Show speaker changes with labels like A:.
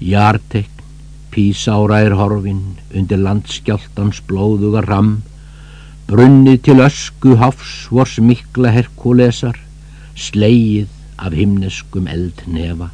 A: Jartekn, písára er horfin undir landskjáltans blóðuga ram, brunnið til ösku hafs vors mikla Herkulesar, sleigið af himneskum eldnefa.